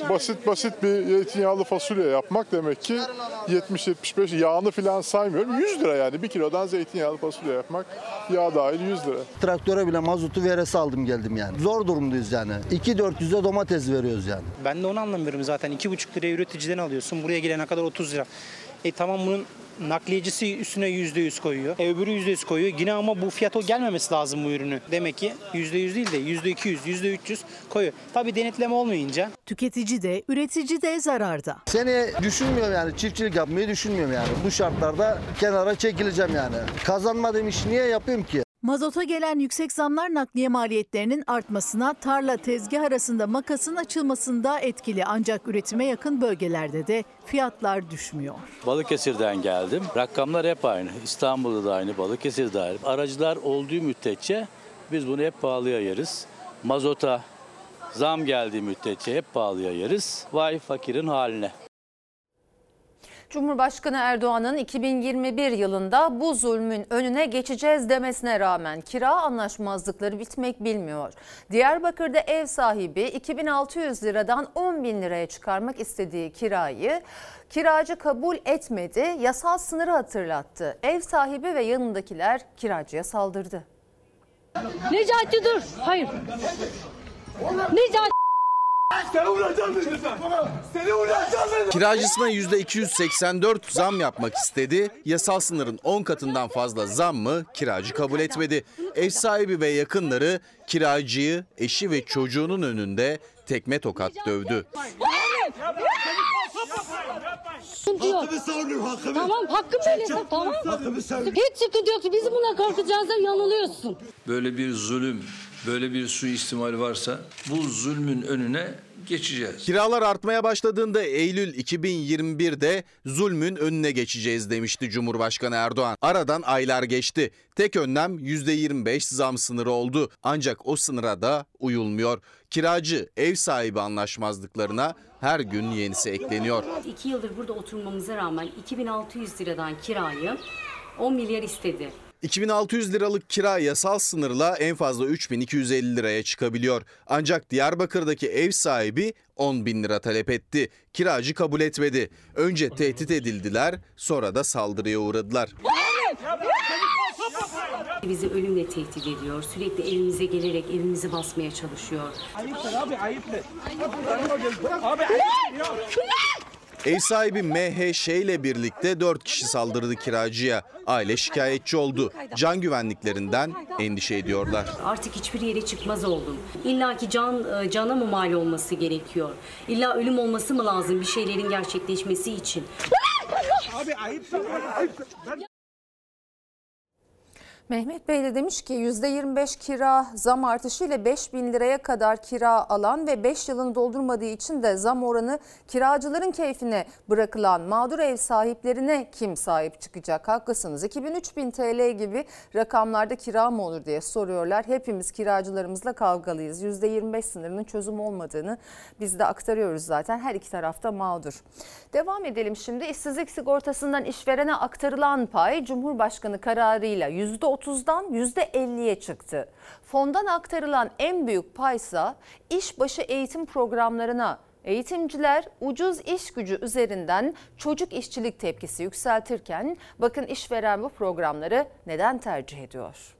basit basit bir zeytinyağlı fasulye yapmak demek ki 70-75 yağını falan saymıyorum 100 lira yani bir kilodan zeytinyağlı fasulye yapmak yağ dahil 100 lira. Traktöre bile mazotu veresi aldım geldim yani. Zor durumdayız yani. 2-400'e domates veriyoruz yani. Ben de onu anlamıyorum zaten. 2,5 liraya üreticiden alıyorsun. Buraya gelene kadar 30 lira. E tamam bunun Nakliyecisi üstüne %100 koyuyor. E, öbürü %100 koyuyor. Yine ama bu fiyat o gelmemesi lazım bu ürünü. Demek ki %100 değil de %200, %300 koyuyor. Tabii denetleme olmayınca Tüketici de üretici de zararda. Seni düşünmüyorum yani çiftçilik yapmayı düşünmüyorum yani. Bu şartlarda kenara çekileceğim yani. Kazanmadığım işi niye yapayım ki? Mazota gelen yüksek zamlar nakliye maliyetlerinin artmasına, tarla tezgah arasında makasın açılmasında etkili. Ancak üretime yakın bölgelerde de fiyatlar düşmüyor. Balıkesir'den geldim. Rakamlar hep aynı. İstanbul'da da aynı, Balıkesir'de aynı. Aracılar olduğu müddetçe biz bunu hep pahalıya yeriz. Mazota zam geldiği müddetçe hep pahalıya yeriz. Vay fakirin haline. Cumhurbaşkanı Erdoğan'ın 2021 yılında bu zulmün önüne geçeceğiz demesine rağmen kira anlaşmazlıkları bitmek bilmiyor. Diyarbakır'da ev sahibi 2600 liradan 10 bin liraya çıkarmak istediği kirayı kiracı kabul etmedi, yasal sınırı hatırlattı. Ev sahibi ve yanındakiler kiracıya saldırdı. Necati dur. Hayır. Necati Seni vuracağım dedim sen. Seni vuracağım dedim. Kiracısına %284 zam yapmak istedi. Yasal sınırın 10 katından fazla zam mı kiracı kabul etmedi. Ev sahibi ve yakınları kiracıyı eşi ve çocuğunun önünde tekme tokat dövdü. Hakkımı savunuyorum hakkımı. Tamam hakkım öyle tamam. Hakkımı Hiç sıkıntı yok. Bizi buna korkacağınızda yanılıyorsun. Böyle bir zulüm, böyle bir suistimal varsa bu zulmün önüne geçeceğiz. Kiralar artmaya başladığında Eylül 2021'de zulmün önüne geçeceğiz demişti Cumhurbaşkanı Erdoğan. Aradan aylar geçti. Tek önlem %25 zam sınırı oldu. Ancak o sınıra da uyulmuyor. Kiracı ev sahibi anlaşmazlıklarına her gün yenisi ekleniyor. İki yıldır burada oturmamıza rağmen 2600 liradan kirayı 10 milyar istedi. 2600 liralık kira yasal sınırla en fazla 3250 liraya çıkabiliyor. Ancak Diyarbakır'daki ev sahibi 10 bin lira talep etti. Kiracı kabul etmedi. Önce tehdit edildiler sonra da saldırıya uğradılar. Bizi ölümle tehdit ediyor. Sürekli evimize gelerek evimizi basmaya çalışıyor. Ayıptır abi ayıptır. Abi ayıptır. Ev sahibi MHŞ ile birlikte 4 kişi saldırdı kiracıya. Aile şikayetçi oldu. Can güvenliklerinden endişe ediyorlar. Artık hiçbir yere çıkmaz oldum. İlla ki can e, cana mı mal olması gerekiyor? İlla ölüm olması mı lazım bir şeylerin gerçekleşmesi için? Abi ayıptır. ayıptır. Mehmet Bey de demiş ki %25 kira zam artışıyla 5 bin liraya kadar kira alan ve 5 yılını doldurmadığı için de zam oranı kiracıların keyfine bırakılan mağdur ev sahiplerine kim sahip çıkacak? Haklısınız 2000-3000 TL gibi rakamlarda kira mı olur diye soruyorlar. Hepimiz kiracılarımızla kavgalıyız. %25 sınırının çözüm olmadığını biz de aktarıyoruz zaten. Her iki tarafta mağdur. Devam edelim şimdi. İşsizlik sigortasından işverene aktarılan pay Cumhurbaşkanı kararıyla %30 %30'dan %50'ye çıktı. Fondan aktarılan en büyük paysa işbaşı eğitim programlarına Eğitimciler ucuz iş gücü üzerinden çocuk işçilik tepkisi yükseltirken bakın işveren bu programları neden tercih ediyor?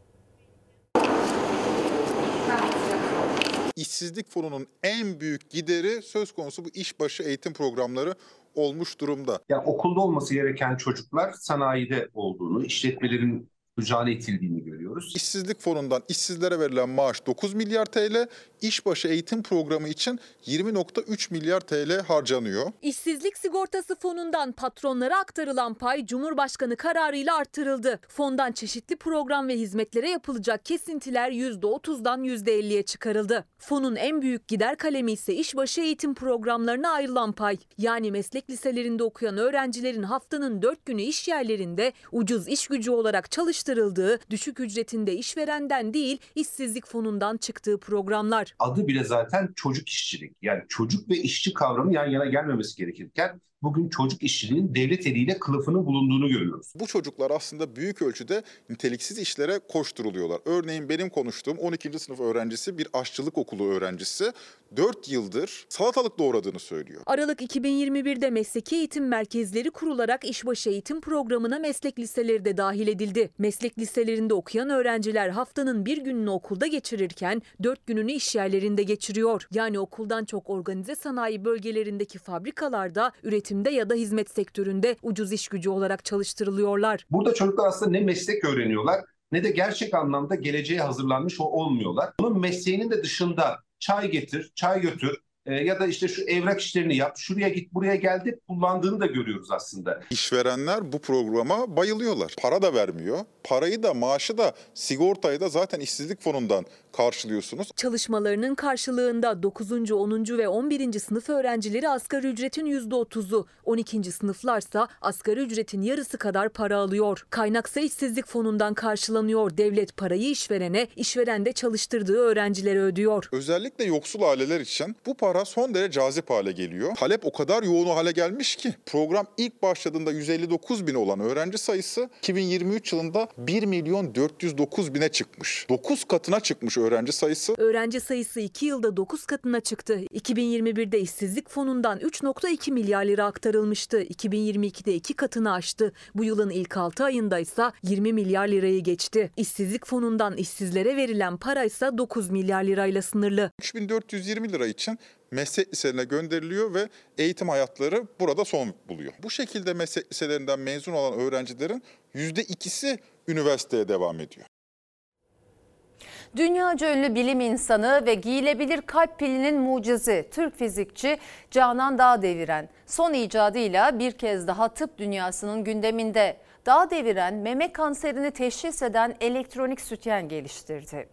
İşsizlik fonunun en büyük gideri söz konusu bu işbaşı eğitim programları olmuş durumda. Ya okulda olması gereken çocuklar sanayide olduğunu, işletmelerin mücadele itildiğini görüyoruz. İşsizlik fonundan işsizlere verilen maaş 9 milyar TL, işbaşı eğitim programı için 20.3 milyar TL harcanıyor. İşsizlik sigortası fonundan patronlara aktarılan pay Cumhurbaşkanı kararıyla artırıldı. Fondan çeşitli program ve hizmetlere yapılacak kesintiler %30'dan %50'ye çıkarıldı. Fonun en büyük gider kalemi ise işbaşı eğitim programlarına ayrılan pay. Yani meslek liselerinde okuyan öğrencilerin haftanın 4 günü iş yerlerinde ucuz iş gücü olarak çalıştırıldığı, düşük ücretinde işverenden değil işsizlik fonundan çıktığı programlar. Adı bile zaten çocuk işçilik. Yani çocuk ve işçi kavramı yan yana gelmemesi gerekirken bugün çocuk işçiliğinin devlet eliyle kılıfının bulunduğunu görüyoruz. Bu çocuklar aslında büyük ölçüde niteliksiz işlere koşturuluyorlar. Örneğin benim konuştuğum 12. sınıf öğrencisi bir aşçılık okulu öğrencisi 4 yıldır salatalık doğradığını söylüyor. Aralık 2021'de mesleki eğitim merkezleri kurularak işbaşı eğitim programına meslek liseleri de dahil edildi. Meslek liselerinde okuyan öğrenciler haftanın bir gününü okulda geçirirken dört gününü iş yerlerinde geçiriyor. Yani okuldan çok organize sanayi bölgelerindeki fabrikalarda, üretimde ya da hizmet sektöründe ucuz iş gücü olarak çalıştırılıyorlar. Burada çocuklar aslında ne meslek öğreniyorlar ne de gerçek anlamda geleceğe hazırlanmış olmuyorlar. Bunun mesleğinin de dışında çay getir, çay götür e, ya da işte şu evrak işlerini yap, şuraya git, buraya geldi kullandığını da görüyoruz aslında. İşverenler bu programa bayılıyorlar. Para da vermiyor. Parayı da maaşı da sigortayı da zaten işsizlik fonundan karşılıyorsunuz. Çalışmalarının karşılığında 9. 10. ve 11. sınıf öğrencileri asgari ücretin %30'u, 12. sınıflarsa asgari ücretin yarısı kadar para alıyor. Kaynaksa işsizlik fonundan karşılanıyor. Devlet parayı işverene, işveren de çalıştırdığı öğrencilere ödüyor. Özellikle yoksul aileler için bu para son derece cazip hale geliyor. Talep o kadar yoğun hale gelmiş ki program ilk başladığında 159 bin olan öğrenci sayısı 2023 yılında 1 milyon 409 bine çıkmış. 9 katına çıkmış öğrenci sayısı. Öğrenci sayısı 2 yılda 9 katına çıktı. 2021'de işsizlik fonundan 3.2 milyar lira aktarılmıştı. 2022'de 2 katını aştı. Bu yılın ilk 6 ayında ise 20 milyar lirayı geçti. İşsizlik fonundan işsizlere verilen para ise 9 milyar lirayla sınırlı. 3420 lira için meslek liselerine gönderiliyor ve eğitim hayatları burada son buluyor. Bu şekilde meslek liselerinden mezun olan öğrencilerin %2'si üniversiteye devam ediyor. Dünyaca ünlü bilim insanı ve giyilebilir kalp pilinin mucizi Türk fizikçi Canan Dağdeviren son icadıyla bir kez daha tıp dünyasının gündeminde. Dağdeviren meme kanserini teşhis eden elektronik sütyen geliştirdi.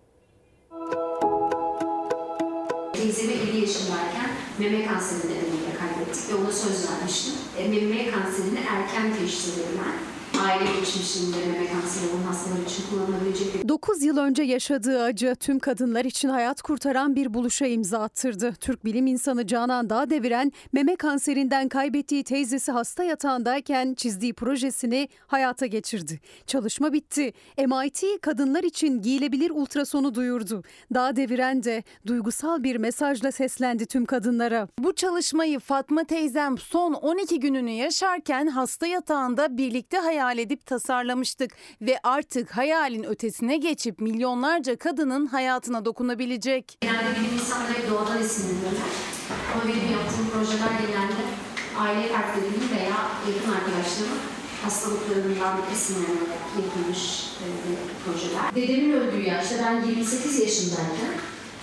Teyzemi 50 yaşındayken meme kanseri nedeniyle kaybettik ve ona söz vermiştim. E, meme kanserini erken teşhis edilen, aile geçmişinde meme kanseri olan hastalar için kullanılabilecek bir 9 yıl önce yaşadığı acı tüm kadınlar için hayat kurtaran bir buluşa imza attırdı. Türk bilim insanı Canan Dağdeviren meme kanserinden kaybettiği teyzesi hasta yatağındayken çizdiği projesini hayata geçirdi. Çalışma bitti. MIT kadınlar için giyilebilir ultrasonu duyurdu. Dağdeviren de duygusal bir mesajla seslendi tüm kadınlara. Bu çalışmayı Fatma teyzem son 12 gününü yaşarken hasta yatağında birlikte hayal edip tasarlamıştık ve artık hayalin ötesine geçip milyonlarca kadının hayatına dokunabilecek. Genelde bilim insanları doğadan esinlenirler. Ama benim yaptığım projeler genelde aile fertlerimin veya yakın arkadaşlarımın hastalıklarından esinlenerek yapılmış e, projeler. Dedemin öldüğü yaşta ben 28 yaşındayken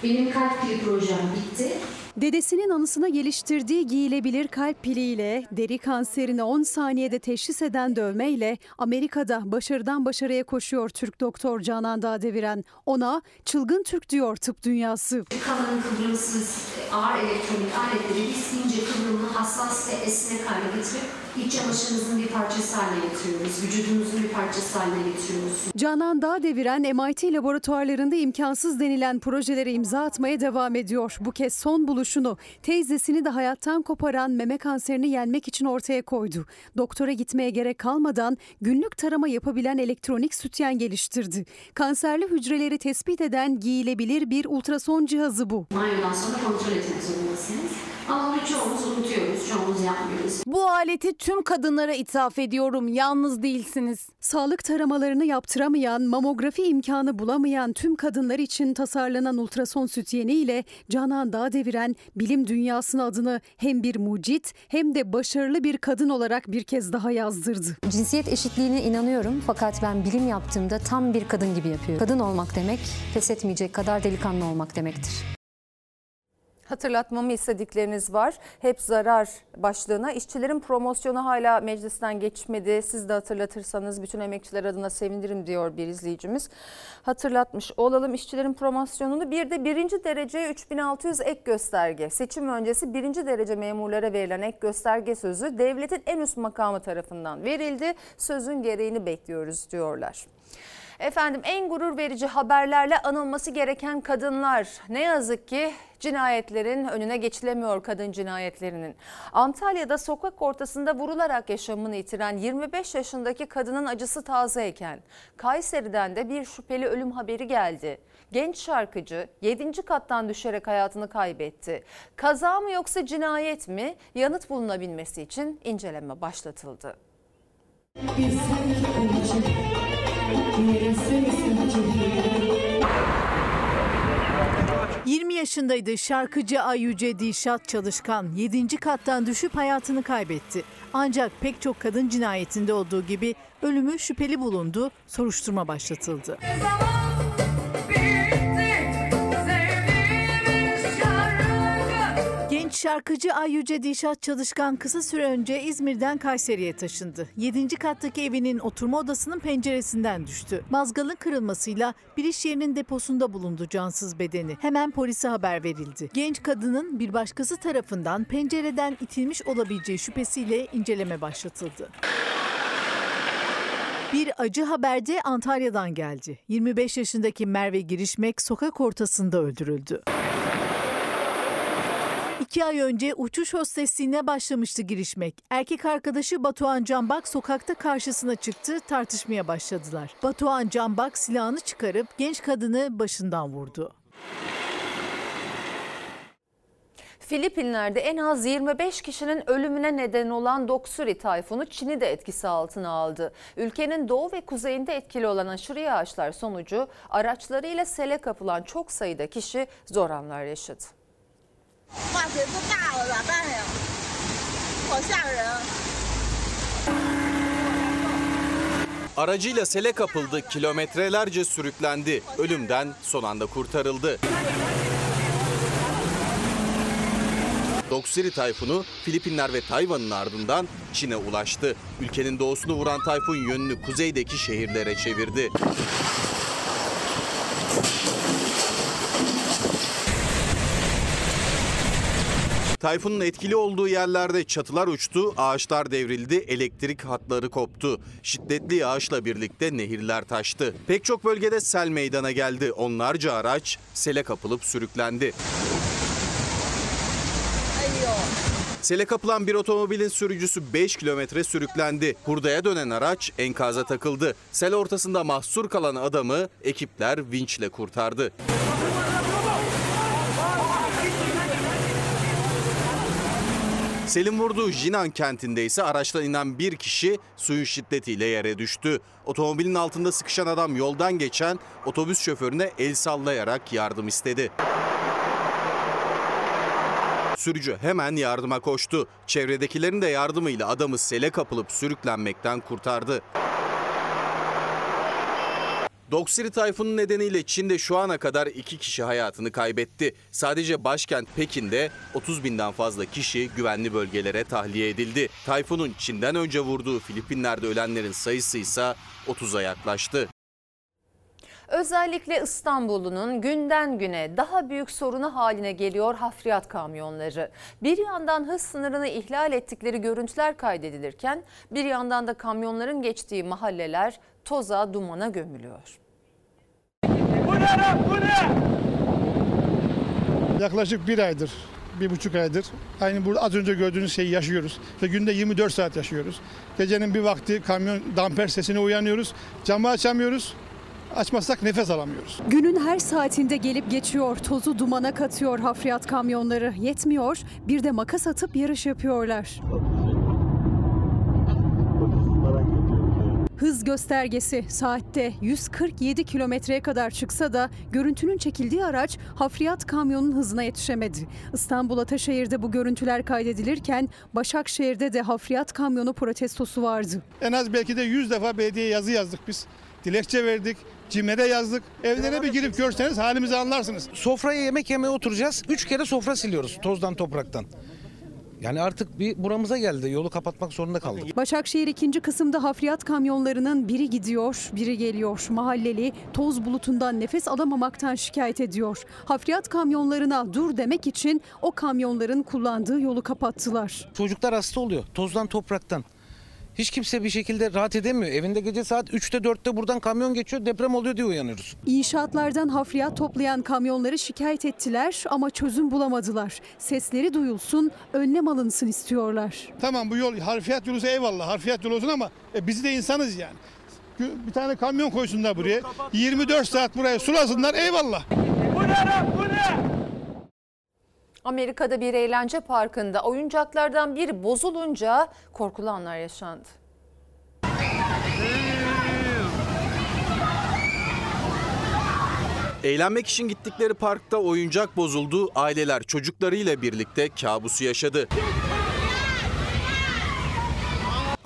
benim kalp pili projem bitti. Dedesinin anısına geliştirdiği giyilebilir kalp piliyle, deri kanserini 10 saniyede teşhis eden dövmeyle Amerika'da başarıdan başarıya koşuyor Türk doktor Canan Dağdeviren. Ona çılgın Türk diyor tıp dünyası. Kanın kıvrımsız ağır elektronik aletleri isteyince kıvrımlı, hassas ve esnek hale getirip iç çamaşırınızın bir parçası haline getiriyoruz. Vücudunuzun bir parçası haline getiriyoruz. Canan Dağdeviren MIT laboratuvarlarında imkansız denilen projelere imza atmaya devam ediyor. Bu kez son buluşunu teyzesini de hayattan koparan meme kanserini yenmek için ortaya koydu. Doktora gitmeye gerek kalmadan günlük tarama yapabilen elektronik sütyen geliştirdi. Kanserli hücreleri tespit eden giyilebilir bir ultrason cihazı bu. Banyodan sonra kontrol etmek zorundasınız. Ama bunu çoğumuz unutuyoruz, çoğumuz yapmıyoruz. Bu aleti tüm kadınlara ithaf ediyorum. Yalnız değilsiniz. Sağlık taramalarını yaptıramayan, mamografi imkanı bulamayan tüm kadınlar için tasarlanan ultrason sütyeni ile Canan Dağdeviren bilim dünyasına adını hem bir mucit hem de başarılı bir kadın olarak bir kez daha yazdırdı. Cinsiyet eşitliğine inanıyorum fakat ben bilim yaptığımda tam bir kadın gibi yapıyorum. Kadın olmak demek pes etmeyecek kadar delikanlı olmak demektir. Hatırlatmamı istedikleriniz var. Hep zarar başlığına. İşçilerin promosyonu hala meclisten geçmedi. Siz de hatırlatırsanız bütün emekçiler adına sevinirim diyor bir izleyicimiz. Hatırlatmış olalım işçilerin promosyonunu. Bir de birinci derece 3600 ek gösterge. Seçim öncesi birinci derece memurlara verilen ek gösterge sözü devletin en üst makamı tarafından verildi. Sözün gereğini bekliyoruz diyorlar. Efendim en gurur verici haberlerle anılması gereken kadınlar. Ne yazık ki cinayetlerin önüne geçilemiyor kadın cinayetlerinin. Antalya'da sokak ortasında vurularak yaşamını yitiren 25 yaşındaki kadının acısı tazeyken Kayseri'den de bir şüpheli ölüm haberi geldi. Genç şarkıcı 7. kattan düşerek hayatını kaybetti. Kaza mı yoksa cinayet mi? Yanıt bulunabilmesi için inceleme başlatıldı. 20 yaşındaydı şarkıcı Ayyüce Dilşat Çalışkan 7. kattan düşüp hayatını kaybetti. Ancak pek çok kadın cinayetinde olduğu gibi ölümü şüpheli bulundu, soruşturma başlatıldı. Genç şarkıcı Ayyüce Dilşat Çalışkan kısa süre önce İzmir'den Kayseri'ye taşındı. 7. kattaki evinin oturma odasının penceresinden düştü. Mazgalın kırılmasıyla bir iş yerinin deposunda bulundu cansız bedeni. Hemen polise haber verildi. Genç kadının bir başkası tarafından pencereden itilmiş olabileceği şüphesiyle inceleme başlatıldı. Bir acı haber de Antalya'dan geldi. 25 yaşındaki Merve Girişmek sokak ortasında öldürüldü. İki ay önce uçuş hostesliğine başlamıştı girişmek. Erkek arkadaşı Batuhan Canbak sokakta karşısına çıktı, tartışmaya başladılar. Batuhan Canbak silahını çıkarıp genç kadını başından vurdu. Filipinler'de en az 25 kişinin ölümüne neden olan Doksuri tayfunu Çin'i de etkisi altına aldı. Ülkenin doğu ve kuzeyinde etkili olan aşırı yağışlar sonucu araçlarıyla sele kapılan çok sayıda kişi zor anlar yaşadı. 化水不大了，咋办呀？好吓人。 Aracıyla sele kapıldı, kilometrelerce sürüklendi. Ölümden son anda kurtarıldı. Doksiri tayfunu Filipinler ve Tayvan'ın ardından Çin'e ulaştı. Ülkenin doğusunu vuran tayfun yönünü kuzeydeki şehirlere çevirdi. Tayfunun etkili olduğu yerlerde çatılar uçtu, ağaçlar devrildi, elektrik hatları koptu. Şiddetli yağışla birlikte nehirler taştı. Pek çok bölgede sel meydana geldi. Onlarca araç sele kapılıp sürüklendi. Sele kapılan bir otomobilin sürücüsü 5 kilometre sürüklendi. Hurdaya dönen araç enkaza takıldı. Sel ortasında mahsur kalan adamı ekipler vinçle kurtardı. Selin vurduğu Jinan kentinde ise araçtan inen bir kişi suyun şiddetiyle yere düştü. Otomobilin altında sıkışan adam yoldan geçen otobüs şoförüne el sallayarak yardım istedi. Sürücü hemen yardıma koştu. Çevredekilerin de yardımıyla adamı sele kapılıp sürüklenmekten kurtardı. Doksiri tayfunun nedeniyle Çin'de şu ana kadar iki kişi hayatını kaybetti. Sadece başkent Pekin'de 30 binden fazla kişi güvenli bölgelere tahliye edildi. Tayfunun Çin'den önce vurduğu Filipinler'de ölenlerin sayısı ise 30'a yaklaştı. Özellikle İstanbul'un günden güne daha büyük sorunu haline geliyor hafriyat kamyonları. Bir yandan hız sınırını ihlal ettikleri görüntüler kaydedilirken bir yandan da kamyonların geçtiği mahalleler toza dumana gömülüyor. Yaklaşık bir aydır, bir buçuk aydır aynı burada az önce gördüğünüz şeyi yaşıyoruz. Ve günde 24 saat yaşıyoruz. Gecenin bir vakti kamyon damper sesine uyanıyoruz. Camı açamıyoruz. Açmazsak nefes alamıyoruz. Günün her saatinde gelip geçiyor, tozu dumana katıyor hafriyat kamyonları. Yetmiyor, bir de makas atıp yarış yapıyorlar. Hız göstergesi saatte 147 kilometreye kadar çıksa da görüntünün çekildiği araç hafriyat kamyonun hızına yetişemedi. İstanbul Ataşehir'de bu görüntüler kaydedilirken Başakşehir'de de hafriyat kamyonu protestosu vardı. En az belki de 100 defa belediye yazı yazdık biz. Dilekçe verdik. CİMER'e yazdık. Evlere bir girip görseniz halimizi anlarsınız. Sofraya yemek yemeye oturacağız. Üç kere sofra siliyoruz tozdan topraktan. Yani artık bir buramıza geldi. Yolu kapatmak zorunda kaldık. Başakşehir ikinci kısımda hafriyat kamyonlarının biri gidiyor, biri geliyor. Mahalleli toz bulutundan nefes alamamaktan şikayet ediyor. Hafriyat kamyonlarına dur demek için o kamyonların kullandığı yolu kapattılar. Çocuklar hasta oluyor tozdan topraktan. Hiç kimse bir şekilde rahat edemiyor. Evinde gece saat 3'te 4'te buradan kamyon geçiyor deprem oluyor diye uyanıyoruz. İnşaatlardan hafriyat toplayan kamyonları şikayet ettiler ama çözüm bulamadılar. Sesleri duyulsun, önlem alınsın istiyorlar. Tamam bu yol harfiyat yolusu eyvallah harfiyat yolu olsun ama e, biz de insanız yani. Bir tane kamyon koysunlar buraya. 24 saat buraya sulasınlar eyvallah. Amerika'da bir eğlence parkında oyuncaklardan biri bozulunca korkulu anlar yaşandı. Eğlenmek için gittikleri parkta oyuncak bozuldu. Aileler çocuklarıyla birlikte kabusu yaşadı.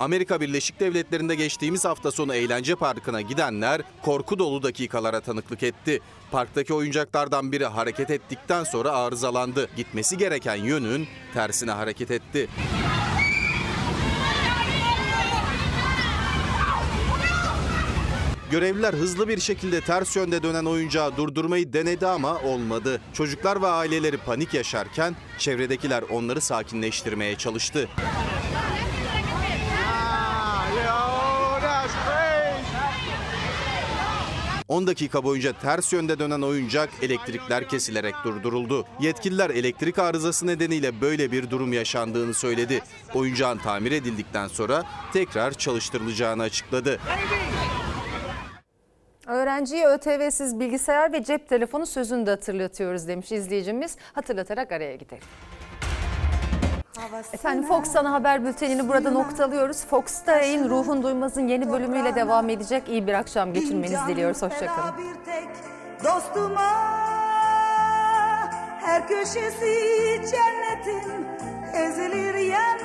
Amerika Birleşik Devletleri'nde geçtiğimiz hafta sonu eğlence parkına gidenler korku dolu dakikalara tanıklık etti. Parktaki oyuncaklardan biri hareket ettikten sonra arızalandı. Gitmesi gereken yönün tersine hareket etti. Görevliler hızlı bir şekilde ters yönde dönen oyuncağı durdurmayı denedi ama olmadı. Çocuklar ve aileleri panik yaşarken çevredekiler onları sakinleştirmeye çalıştı. 10 dakika boyunca ters yönde dönen oyuncak elektrikler kesilerek durduruldu. Yetkililer elektrik arızası nedeniyle böyle bir durum yaşandığını söyledi. Oyuncağın tamir edildikten sonra tekrar çalıştırılacağını açıkladı. Öğrenciye ÖTV'siz bilgisayar ve cep telefonu sözünü de hatırlatıyoruz demiş izleyicimiz. Hatırlatarak araya gidelim. Efendim Fox Ana Haber Bülteni'ni burada noktalıyoruz. Fox'ta yayın Ruhun Duymaz'ın yeni bölümüyle devam edecek. İyi bir akşam geçirmenizi diliyoruz. Hoşçakalın. Dostuma her köşesi cennetin ezilir yer